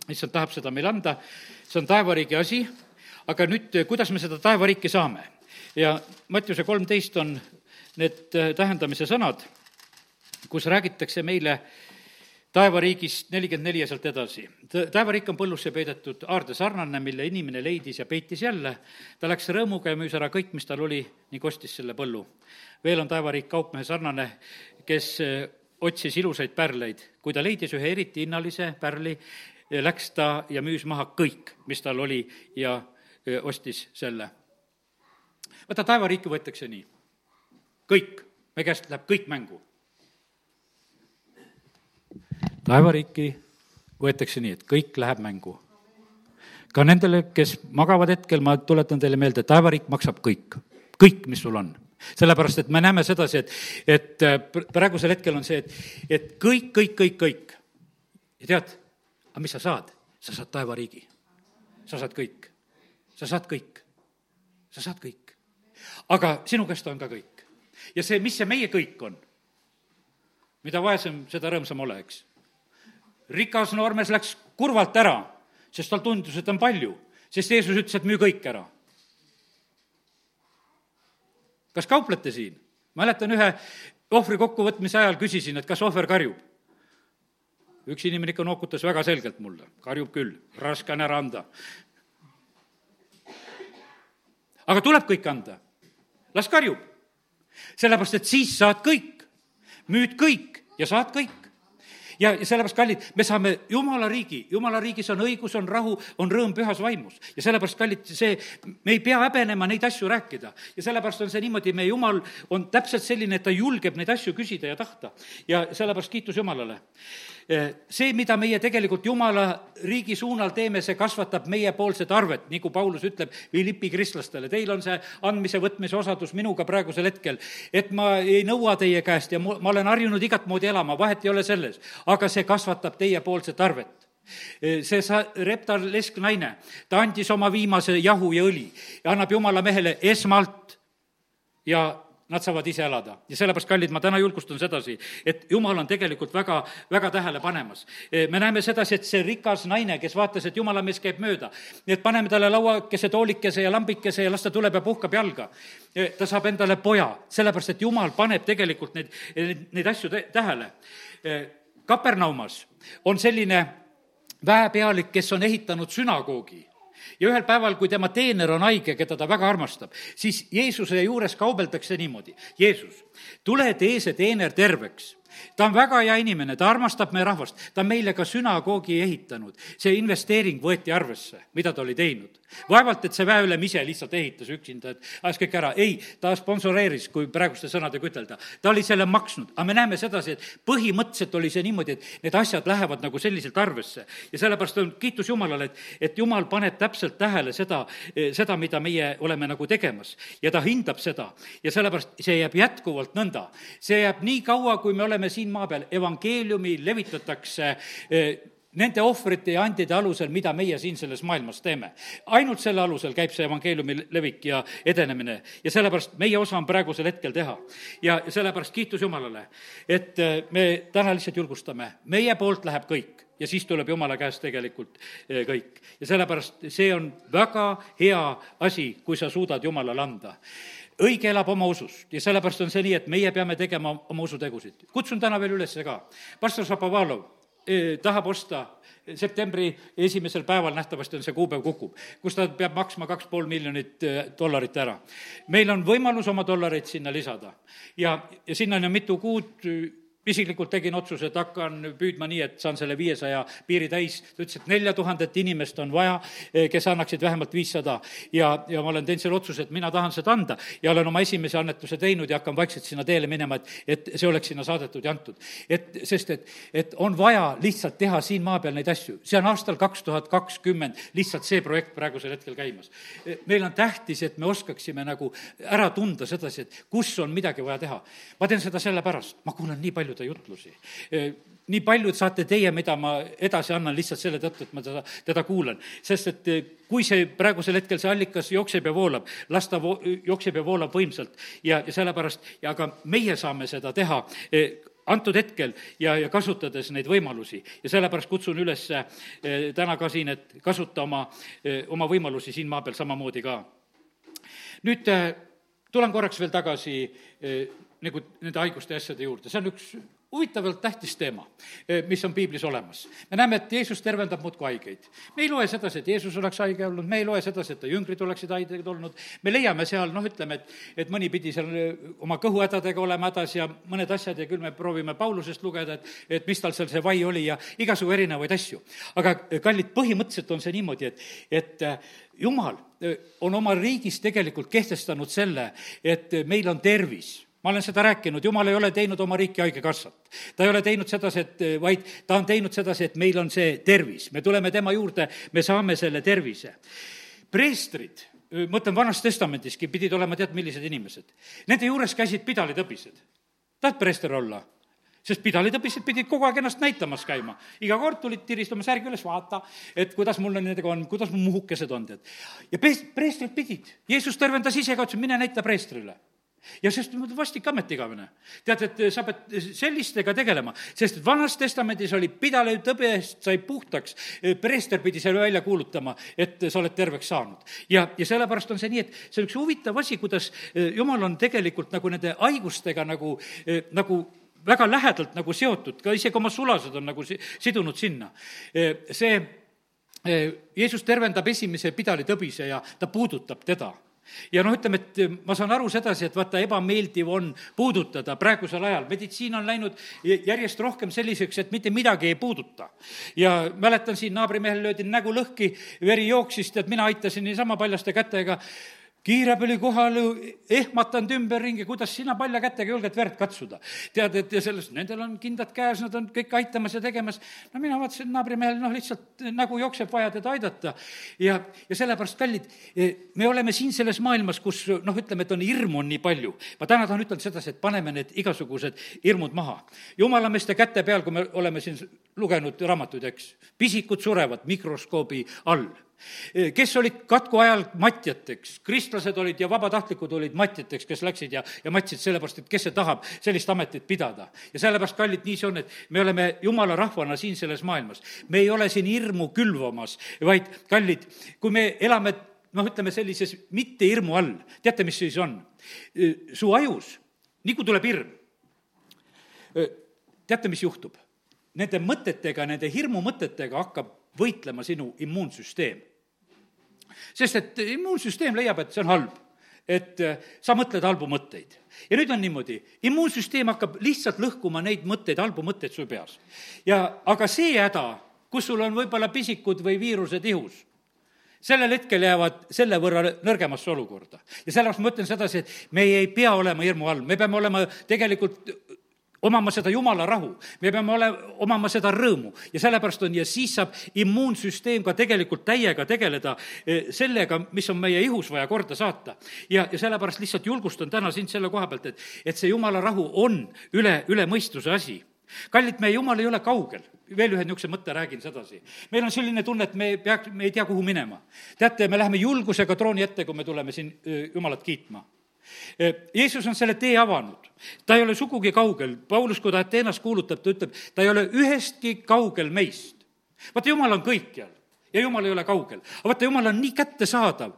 issand tahab seda meile anda, see on taevariigi asi, aga nüüd, kuidas me seda taevariiki saame? ja Mattiuse kolmteist on need tähendamise sõnad, kus räägitakse meile äh, taevariigist nelikümmend neli ja sealt edasi. taevariik on põllusse peidetud aarde sarnane, mille inimene leidis ja peitis jälle. ta läks rõõmuga ja müüs ära kõik, mis tal oli, ning ostis selle põllu. veel on taevariik kaupmehe sarnane, kes eh, otsis ilusaid pärleid. kui ta leidis ühe eriti hinnalise pärli, eh, läks ta ja müüs maha kõik, mis tal oli ja eh, ostis selle. vaata, taevariiki võetakse nii. kõik, me käest läheb kõik mängu laevariiki võetakse nii, et kõik läheb mängu. ka nendele, kes magavad hetkel, ma tuletan teile meelde, et laevariik maksab kõik, kõik, mis sul on sellepärast, et me näeme sedasi, et, et äh, praegusel hetkel on see, et, et kõik, kõik, kõik, kõik. ja tead, aga mis sa saad? sa saad taevariigi. sa saad kõik. sa saad kõik. sa saad kõik. aga sinu käest on ka kõik. ja see, mis see meie kõik on? mida vaesem, seda rõõmsam ole, eks rikas noormees läks kurvalt ära, sest tal tundus, et on palju, sest Jeesus ütles, et müü kõik ära. kas kauplete siin? mäletan ühe ohvri kokkuvõtmise ajal küsisin, et kas ohver karjub. üks inimene ikka nookutas väga selgelt mulle, karjub küll, raske on ära anda. aga tuleb kõik anda, las karjub. sellepärast, et siis saad kõik, müüd kõik ja saad kõik ja, ja sellepärast, kallid, me saame Jumala riigi, Jumala riigis on õigus, on rahu, on rõõm pühas vaimus. ja sellepärast, kallid, see, me ei pea häbenema neid asju rääkida. ja sellepärast on see niimoodi, meie Jumal on täpselt selline, et ta julgeb neid asju küsida ja tahta. ja sellepärast kiitus Jumalale. See, mida meie tegelikult Jumala riigi suunal teeme, see kasvatab meiepoolset arvet, nagu Paulus ütleb Philippi kristlastele, teil on see andmise-võtmise osadus minuga praegusel hetkel, et ma ei nõua teie käest ja ma olen harjunud igat moodi elama, vahet ei ole selles, aga see kasvatab teiepoolset arvet. See sa-, reptar lesknaine, ta andis oma viimase jahu ja õli ja annab jumala mehele esmalt ja nad saavad ise elada. ja sellepärast, kallid, ma täna julgustan sedasi, et jumal on tegelikult väga, väga tähele panemas. me näeme sedasi, et see rikas naine, kes vaatas, et jumala mees käib mööda, et paneme talle lauakese, toolikese ja lambikese ja las ta tuleb ja puhkab jalga. ta saab endale poja, sellepärast et jumal paneb tegelikult neid, neid asju tähele. Kapernaumas on selline väepealik, kes on ehitanud sünagoogi ja ühel päeval, kui tema teener on haige, keda ta väga armastab, siis Jeesuse juures kaubeldakse niimoodi. Jeesus, tule tee see teener terveks ta on väga hea inimene, ta armastab meie rahvast, ta on meile ka sünagoogi ehitanud. see investeering võeti arvesse, mida ta oli teinud. vaevalt, et see väeülem ise lihtsalt ehitas üksinda, et ajas kõik ära, ei, ta sponsoreeris, kui praeguste sõnadega ütelda. ta oli selle maksnud, aga me näeme sedasi, et põhimõtteliselt oli see niimoodi, et need asjad lähevad nagu selliselt arvesse. ja sellepärast on kiitus Jumalale, et, et Jumal paneb täpselt tähele seda, seda, mida meie oleme nagu tegemas. ja ta hindab seda ja sellepärast see jääb jätkuvalt nõnda. see jääb nii kaua, kui me oleme oleme siin maa peal, evangeeliumi levitatakse eh, nende ohvrite ja andide alusel, mida meie siin selles maailmas teeme. ainult selle alusel käib see evangeeliumi levik ja edenemine ja sellepärast meie osa on praegusel hetkel teha. ja sellepärast kiitus Jumalale, et eh, me täna lihtsalt julgustame, meie poolt läheb kõik ja siis tuleb Jumala käest tegelikult eh, kõik. ja sellepärast see on väga hea asi, kui sa suudad Jumalale anda õige elab oma usust ja sellepärast on see nii, et meie peame tegema oma usutegusid. kutsun täna veel üles ka, pastor Šapovalov eh, tahab osta septembri esimesel päeval nähtavasti on see kuupäev kukub, kus ta peab maksma kaks pool miljonit eh, dollarit ära. meil on võimalus oma dollareid sinna lisada ja, ja sinna on mitu kuud isiklikult tegin otsuse, et hakkan püüdma nii, et saan selle viiesaja piiri täis. ta ütles, et nelja tuhandet inimest on vaja, eh, kes annaksid vähemalt viissada. ja, ja ma olen teinud selle otsuse, et mina tahan seda anda ja olen oma esimese annetuse teinud ja hakkan vaikselt sinna teele minema, et, et see oleks sinna saadetud ja antud. et, sest et, et on vaja lihtsalt teha siin maa peal neid asju. see on aastal kaks tuhat kakskümmend lihtsalt see projekt praegusel hetkel käimas. Eh, meil on tähtis, et me oskaksime nagu ära tunda sedasi, et kus on midagi vaja teha. ma teen seda sellepärast, ma kuulen nii palju paljude jutlusi. nii paljud saate teie, mida ma edasi annan lihtsalt selle tõttu, et ma teda, teda kuulan. sest et kui see praegusel hetkel, see allikas jookseb ja voolab, las ta vo-, jookseb ja voolab võimsalt ja, ja sellepärast, aga meie saame seda teha antud hetkel ja, ja kasutades neid võimalusi. ja sellepärast kutsun üles täna ka siin, et kasuta oma, oma võimalusi siin maa peal samamoodi ka. nüüd tulen korraks veel tagasi nagu nende haiguste ja asjade juurde, see on üks huvitavalt tähtis teema, eh, mis on piiblis olemas. me näeme, et Jeesus tervendab muudkui haigeid. me ei loe sedasi, et Jeesus oleks haige olnud, me ei loe sedasi, et ta jüngrid oleksid haiged olnud, me leiame seal noh, ütleme, et, et mõni pidi seal eh, oma kõhuhädadega olema hädas ja mõned asjad ja küll me proovime Paulusest lugeda, et, et mis tal seal see vai oli ja igasugu erinevaid asju. aga eh, kallid, põhimõtteliselt on see niimoodi, et, et jumal on oma riigis tegelikult kehtestanud selle, et meil on tervis ma olen seda rääkinud, jumal ei ole teinud oma riiki haigekassat. ta ei ole teinud sedasi, et vaid ta on teinud sedasi, et meil on see tervis, me tuleme tema juurde, me saame selle tervise. preestrid, mõtlen Vanas Testamendiski, pidid olema tead millised inimesed. Nende juures käisid pidalitõbised. tahad preester olla? sest pidalitõbised pidid kogu aeg ennast näitamas käima. iga kord tulid tiristama särgi üles, vaata, et kuidas mul nendega on, kuidas mu muhukesed on, tead. ja preestrid pidid. Jeesus tervendas ise ka, ütles mine näita preestrile ja sest vastik ametiigavene. tead, et sa pead sellistega tegelema, sest Vanas Testamendis oli pidalev tõbest sai puhtaks, preester pidi selle välja kuulutama, et sa oled terveks saanud. ja, ja sellepärast on see nii, et see on üks huvitav asi, kuidas eh, jumal on tegelikult nagu nende haigustega nagu, eh, nagu väga lähedalt nagu seotud, ka isegi oma sulased on nagu si-, sidunud sinna. Eh, see Jeesus tervendab esimese pidalitõbise ja ta puudutab teda ja noh, ütleme, et eh, ma saan aru sedasi, et vaata, ebameeldiv on puudutada praegusel ajal, meditsiin on läinud järjest rohkem selliseks, et mitte midagi ei puuduta. ja mäletan, siin naabrimehel löödi nägu lõhki, veri jooksis, tead, mina aitasin niisama paljaste kätega kiirabi oli kohal, ehmatanud ümberringi, kuidas sina palja kätega julged verd katsuda. tead, et ja sellest, nendel on kindad käes, nad on kõik aitamas ja tegemas. no mina vaatasin, naabrimehel noh, lihtsalt nägu jookseb, vaja teda aidata. ja, ja sellepärast, kallid, me oleme siin selles maailmas, kus noh, ütleme, et on hirmu on nii palju. ma täna tahan ütelda sedasi, et paneme need igasugused hirmud maha. jumalameeste käte peal, kui me oleme siin lugenud raamatuid, eks, pisikud surevad mikroskoobi all kes olid katku ajal matjateks, kristlased olid ja vabatahtlikud olid matjateks, kes läksid ja, ja matsid sellepärast, et kes see tahab sellist ametit pidada. ja sellepärast, kallid, nii see on, et me oleme jumala rahvana siin selles maailmas. me ei ole siin hirmu külvamas, vaid kallid, kui me elame noh, ütleme sellises mitte hirmu all, teate, mis siis on? su ajus, nii kui tuleb hirm, teate, mis juhtub? Nende mõtetega, nende hirmumõtetega hakkab võitlema sinu immuunsüsteem. sest et immuunsüsteem leiab, et see on halb et äh, sa mõtled halbu mõtteid. ja nüüd on niimoodi, immuunsüsteem hakkab lihtsalt lõhkuma neid mõtteid, halbu mõtteid su peas. ja aga see häda, kus sul on võib-olla pisikud või viirused ihus, sellel hetkel jäävad selle võrra nõrgemasse olukorda. ja sellepärast ma ütlen sedasi, et me ei pea olema hirmu all, me peame olema tegelikult omama seda jumala rahu, me peame ole, omama seda rõõmu ja sellepärast on ja siis saab immuunsüsteem ka tegelikult täiega tegeleda eh, sellega, mis on meie ihus vaja korda saata. ja, ja sellepärast lihtsalt julgustan täna sind selle koha pealt, et, et see jumala rahu on üle, üle mõistuse asi. kallid, meie jumal ei ole kaugel veel ühe niisuguse mõtte räägin sedasi. meil on selline tunne, et me peaks, me ei tea, kuhu minema. teate, me läheme julgusega trooni ette, kui me tuleme siin Jumalat kiitma Jeesus on selle tee avanud, ta ei ole sugugi kaugel, Paulus, kui ta Ateenas kuulutab, ta ütleb, ta ei ole ühestki kaugel meist. vaata, Jumal on kõikjal ja Jumal ei ole kaugel. aga vaata, Jumal on nii kättesaadav.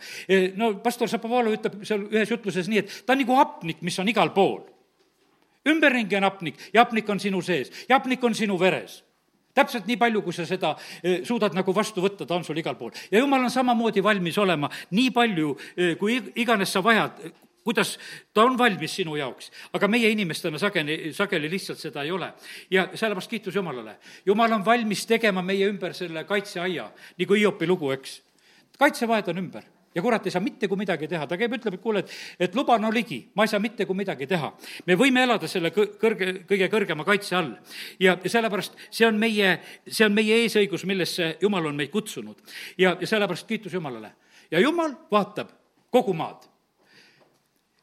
no pastor Šapovalov ütleb seal ühes jutluses nii, et ta on nagu hapnik, mis on igal pool. ümberringi on hapnik ja hapnik on sinu sees ja hapnik on sinu veres täpselt nii palju, kui sa seda suudad nagu vastu võtta, ta on sul igal pool. ja jumal on samamoodi valmis olema nii palju, kui iganes sa vajad, kuidas ta on valmis sinu jaoks, aga meie inimestena sageli, sageli lihtsalt seda ei ole. ja sellepärast kiitus Jumalale. Jumal on valmis tegema meie ümber selle kaitseaia, nagu Hiopi lugu, eks. kaitsevahed on ümber ja kurat ei saa mitte kui midagi teha, ta käib, ütleb, et kuule, et, et luba no ligi, ma ei saa mitte kui midagi teha. me võime elada selle kõrge, kõige kõrgema kaitse all. ja, sellepärast see on meie, see on meie eesõigus, millesse Jumal on meid kutsunud. ja, ja sellepärast kiitus Jumalale. ja Jumal vaatab kogu maad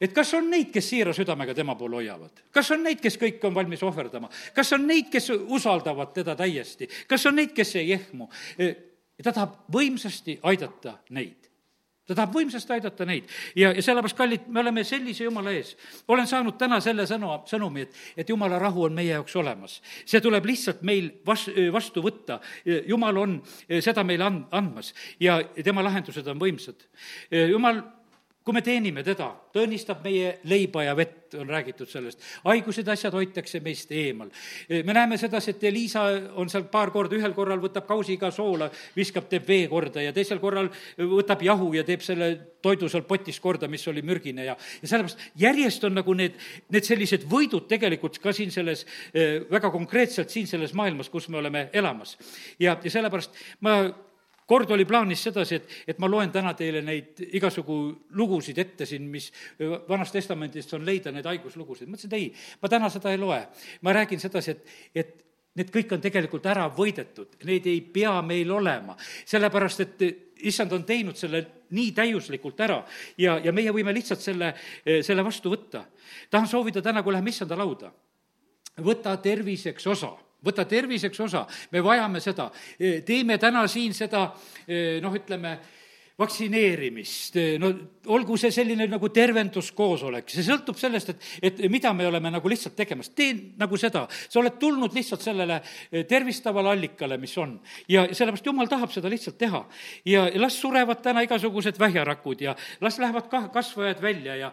et kas on neid, kes siira südamega tema poole hoiavad? kas on neid, kes kõik on valmis ohverdama? kas on neid, kes usaldavad teda täiesti? kas on neid, kes ei ehmu? E, ta tahab võimsasti aidata neid. ta tahab võimsasti aidata neid ja, ja sellepärast, kallid, me oleme sellise jumala ees. olen saanud täna selle sõnu, sõnumi, et, et jumala rahu on meie jaoks olemas. see tuleb lihtsalt meil vas-, vastu võtta. jumal on seda meile and-, andmas ja tema lahendused on võimsad. jumal kui me teenime teda, ta õnnistab meie leiba ja vett, on räägitud sellest. haigused, asjad hoitakse meist eemal. me näeme sedasi, et Liisa on seal paar korda, ühel korral võtab kausiga soola, viskab, teeb vee korda ja teisel korral võtab jahu ja teeb selle toidu seal potis korda, mis oli mürgine ja, ja sellepärast järjest on nagu need, need sellised võidud tegelikult ka siin selles, väga konkreetselt siin selles maailmas, kus me oleme elamas. ja, ja sellepärast ma kord oli plaanis sedasi, et, et ma loen täna teile neid igasugu lugusid ette siin, mis Vanast Testamendist on leida, neid haiguslugusid. mõtlesin, et ei, ma täna seda ei loe. ma räägin sedasi, et, et need kõik on tegelikult ära võidetud, neid ei pea meil olema, sellepärast et issand on teinud selle nii täiuslikult ära ja, ja meie võime lihtsalt selle, selle vastu võtta. tahan soovida täna, kui läheme issanda lauda, võta terviseks osa võta terviseks osa, me vajame seda. teeme täna siin seda noh, ütleme, vaktsineerimist, no olgu see selline nagu tervenduskoosolek, see sõltub sellest, et, et mida me oleme nagu lihtsalt tegemas. tee nagu seda, sa oled tulnud lihtsalt sellele eh, tervistavale allikale, mis on. ja sellepärast Jumal tahab seda lihtsalt teha. ja las surevad täna igasugused vähjarakud ja las lähevad kah-, kasvajad välja ja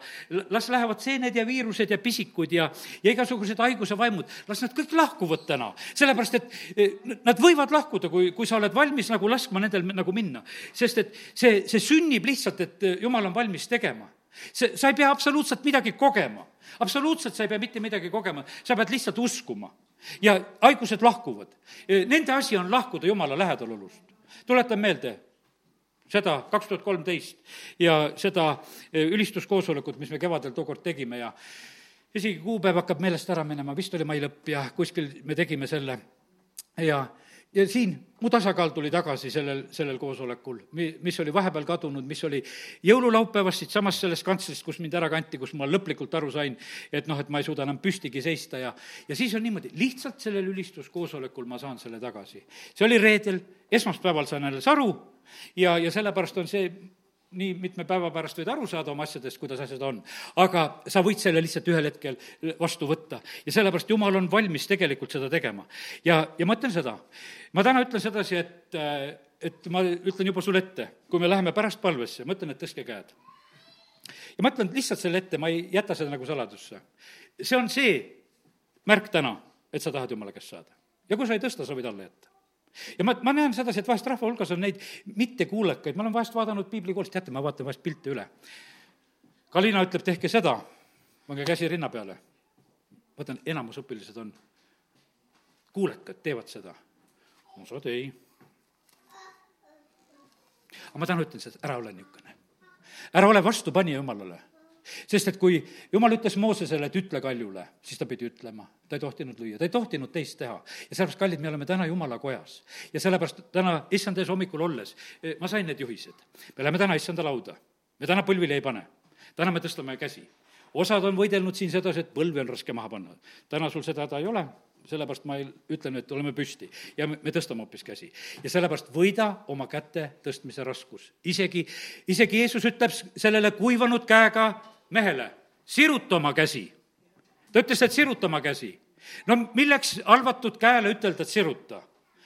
las lähevad seened ja viirused ja pisikud ja, ja igasugused haiguse vaimud, las nad kõik lahkuvad täna. sellepärast, et eh, nad võivad lahkuda, kui, kui sa oled valmis nagu laskma nendel nagu minna. sest et see see, see sünnib lihtsalt, et äh, jumal on valmis tegema. see, sa ei pea absoluutselt midagi kogema. absoluutselt sa ei pea mitte midagi kogema, sa pead lihtsalt uskuma. ja haigused lahkuvad. Nende asi on lahkuda jumala lähedalolust. tuletan meelde, seda kaks tuhat kolmteist ja seda eh, ülistuskoosolekut, mis me kevadel tookord tegime ja isegi kuupäev hakkab meelest ära minema, vist oli mai lõpp ja kuskil me tegime selle ja ja siin mu tasakaal tuli tagasi sellel, sellel koosolekul, mi-, mis oli vahepeal kadunud, mis oli jõululaupäevast siitsamast sellest kantslist, kus mind ära kanti, kus ma lõplikult aru sain, et noh, et ma ei suuda enam püstigi seista ja ja siis on niimoodi, lihtsalt sellel ülistuskoosolekul ma saan selle tagasi. see oli reedel, esmaspäeval sain alles aru ja, ja sellepärast on see nii mitme päeva pärast võid aru saada oma asjadest, kuidas asjad on. aga sa võid selle lihtsalt ühel hetkel vastu võtta. ja sellepärast Jumal on valmis tegelikult seda tegema. ja, ja ma ütlen seda, ma täna ütlen sedasi, et, et ma ütlen juba sulle ette, kui me läheme pärast palvesse, ma ütlen, et tõstke käed. ja ma ütlen lihtsalt selle ette, ma ei jäta seda nagu saladusse. see on see märk täna, et sa tahad Jumala käest saada. ja kui sa ei tõsta, sa võid alla jätta ja ma, ma näen sedasi, et vahest rahva hulgas on neid mittekuulekaid, ma olen vahest vaadanud piiblikoolist, teate, ma vaatan vahest pilte üle. Kalina ütleb, tehke seda, pange käsi rinna peale. vaatan, enamus õpilased on kuulekad, teevad seda. osad ei. aga ma täna ütlen seda, ära ole niisugune. ära ole vastupanija Jumalale sest et kui jumal ütles Moosesele, et ütle kaljule, siis ta pidi ütlema. ta ei tohtinud lüüa, ta ei tohtinud teist teha. ja sellepärast, kallid, me oleme täna Jumala kojas. ja sellepärast täna issand ees hommikul olles, eh, ma sain need juhised. me läheme täna issanda lauda. me täna põlvili ei pane. täna me tõstame käsi. osad on võidelnud siin sedasi, et põlvi on raske maha panna. täna sul seda häda ei ole, sellepärast ma ütlen, et oleme püsti ja me, me tõstame hoopis käsi. ja sellepärast võida oma käte tõstmise raskus. isegi, isegi Jeesus ütleb sellele kuivanud käega mehele, siruta oma käsi. ta ütles, et siruta oma käsi. no milleks halvatud käele ütelda, et siruta?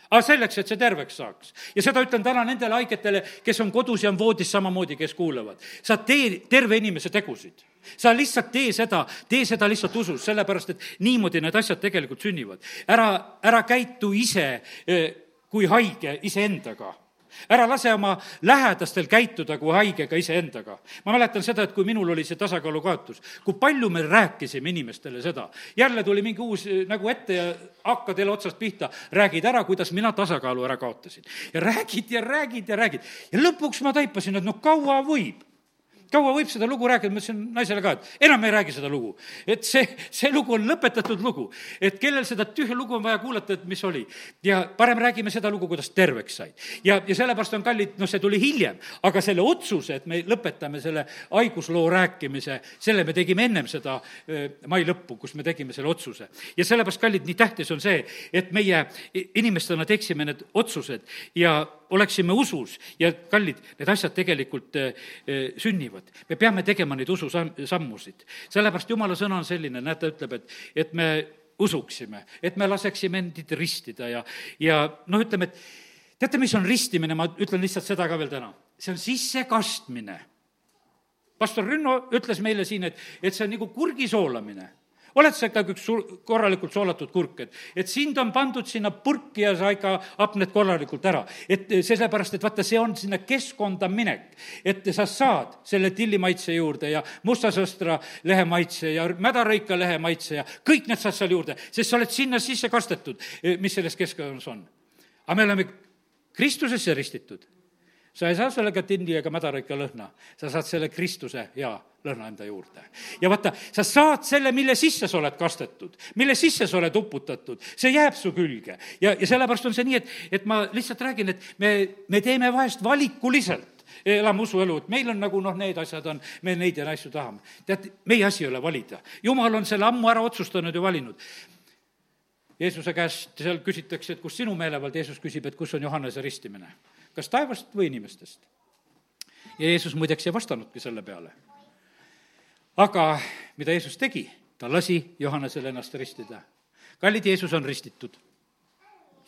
aga selleks, et see terveks saaks. ja seda ütlen täna nendele haigetele, kes on kodus ja on voodis samamoodi, kes kuulavad. sa tee terve inimese tegusid. sa lihtsalt tee seda, tee seda lihtsalt usus, sellepärast et niimoodi need asjad tegelikult sünnivad. ära, ära käitu ise eh, kui haige iseendaga ära lase oma lähedastel käituda kui haigega iseendaga. ma mäletan seda, et kui minul oli see tasakaalukaotus, kui palju me rääkisime inimestele seda. jälle tuli mingi uus eh, nägu ette ja hakkad jälle otsast pihta, räägid ära, kuidas mina tasakaalu ära kaotasin. ja räägid ja räägid ja räägid. ja lõpuks ma taipasin, et no kaua võib kaua võib seda lugu rääkida, ma ütlesin naisele ka, et enam ei räägi seda lugu. et see, see lugu on lõpetatud lugu. et kellel seda tühja lugu on vaja kuulata, et mis oli. ja parem räägime seda lugu, kuidas terveks said. ja, ja sellepärast on kallid, noh, see tuli hiljem, aga selle otsuse, et me lõpetame selle haigusloo rääkimise, selle me tegime ennem seda mai lõppu, kus me tegime selle otsuse. ja sellepärast, kallid, nii tähtis on see, et meie inimestena teeksime need otsused ja oleksime usus ja kallid, need asjad tegelikult sünnivad teevad. me peame tegema neid ususammusid. sellepärast jumala sõna on selline, näed, ta ütleb, et, et me usuksime, et me laseksime endid ristida ja, ja noh, ütleme, et teate, mis on ristimine, ma ütlen lihtsalt seda ka veel täna, see on sissekastmine. pastor Rünno ütles meile siin, et, et see on nagu kurgi soolamine oled sa ikka üks suur, korralikult soolatud kurk, et, et sind on pandud sinna purki ja sa ikka hapned korralikult ära. et sellepärast, et vaata, see on sinna keskkonda minek. et sa saad selle tillimaitse juurde ja mustasõstra lehe maitse ja mädarõika lehe maitse ja kõik need saad seal juurde, sest sa oled sinna sisse kastetud, mis selles keskkonnas on. aga me oleme Kristusesse ristitud sa ei saa sellega tindi ega mädarõika lõhna, sa saad selle Kristuse hea lõhna enda juurde. ja vaata, sa saad selle, mille sisse sa oled kastetud, mille sisse sa oled uputatud, see jääb su külge. ja, ja sellepärast on see nii, et, et ma lihtsalt räägin, et me, me teeme vahest valikuliselt elame usuelu, et meil on nagu noh, need asjad on, me neid ja asju tahame. tead, meie asi ei ole valida. jumal on selle ammu ära otsustanud ja valinud. Jeesuse käest seal küsitakse, et kus sinu meelevald, Jeesus küsib, et kus on Johannese ristimine kas taevast või inimestest. ja Jeesus muideks ei vastanudki selle peale. aga mida Jeesus tegi? ta lasi Johannesel ennast ristida. kallid, Jeesus on ristitud.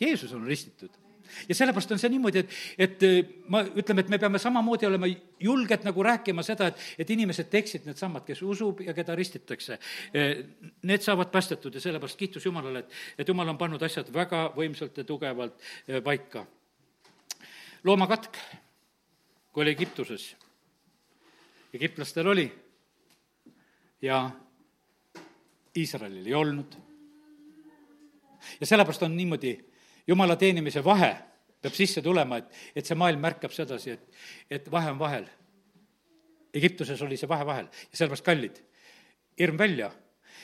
Jeesus on ristitud ja sellepärast on see niimoodi, et, et äh, ma, ütleme, et me peame samamoodi olema julged nagu rääkima seda, et, et inimesed teeksid needsamad, kes usub ja keda ristitakse. Äh, need saavad päästetud ja sellepärast kiitus Jumalale, et, et Jumal on pannud asjad väga võimsalt ja tugevalt äh, paika loomakatk, kui oli Egiptuses. egiptlastel oli ja Iisraelil ei olnud. ja sellepärast on niimoodi, jumala teenimise vahe peab sisse tulema, et, et see maailm märkab sedasi, et, et vahe on vahel. Egiptuses oli see vahe vahel ja sellepärast kallid, hirm välja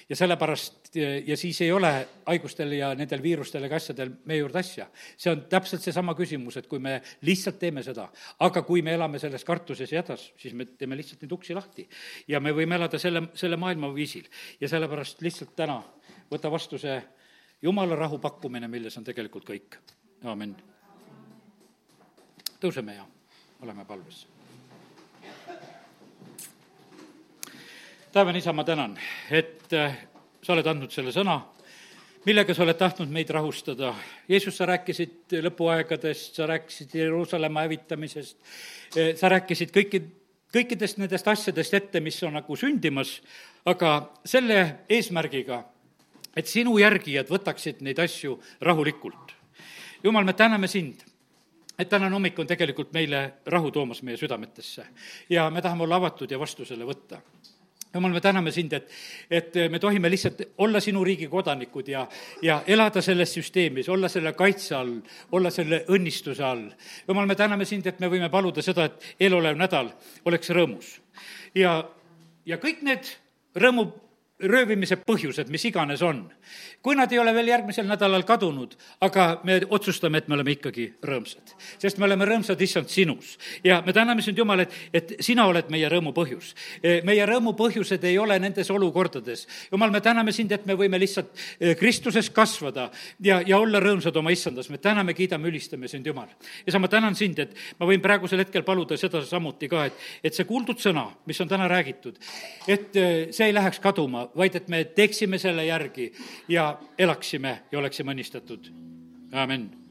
ja sellepärast, ja siis ei ole haigustel ja nendel viirustel ega asjadel meie juurde asja. see on täpselt seesama küsimus, et kui me lihtsalt teeme seda, aga kui me elame selles kartuses ja hädas, siis me teeme lihtsalt neid uksi lahti. ja me võime elada selle, selle maailma viisil. ja sellepärast lihtsalt täna võta vastu see jumala rahu pakkumine, milles on tegelikult kõik. aamen. tõuseme ja oleme palves taevane isa, ma tänan, et äh, sa oled andnud selle sõna, millega sa oled tahtnud meid rahustada. Jeesus, sa rääkisid lõpuaegadest, sa rääkisid Jeruusalemma hävitamisest, äh, sa rääkisid kõiki, kõikidest nendest asjadest ette, mis on nagu sündimas, aga selle eesmärgiga, et sinu järgijad võtaksid neid asju rahulikult. jumal, me täname sind et tänane hommik on tegelikult meile rahu toomas meie südametesse ja me tahame olla avatud ja vastu selle võtta jumal, me täname sind, et, et me tohime lihtsalt olla sinu riigi kodanikud ja, ja elada selles süsteemis, olla selle kaitse all, olla selle õnnistuse all. jumal, me täname sind, et me võime paluda seda, et eelolev nädal oleks rõõmus. ja, ja kõik need rõõmu röövimise põhjused, mis iganes on. kui nad ei ole veel järgmisel nädalal kadunud, aga me otsustame, et me oleme ikkagi rõõmsad. sest me oleme rõõmsad, issand, sinus. ja me täname sind, Jumal, et, et sina oled meie rõõmu põhjus. E, meie rõõmu põhjused ei ole nendes olukordades. Jumal, me täname sind, et me võime lihtsalt e, Kristuses kasvada ja, ja olla rõõmsad oma issandas. me täname, kiidame, ülistame sind, Jumal. ja sa, ma tänan sind, et ma võin praegusel hetkel paluda seda samuti ka, et, et see kuuldud sõna, mis on täna räägitud, et e, see ei läheks kaduma, vaid et me teeksime selle järgi ja elaksime ja oleksime õnnistatud. amin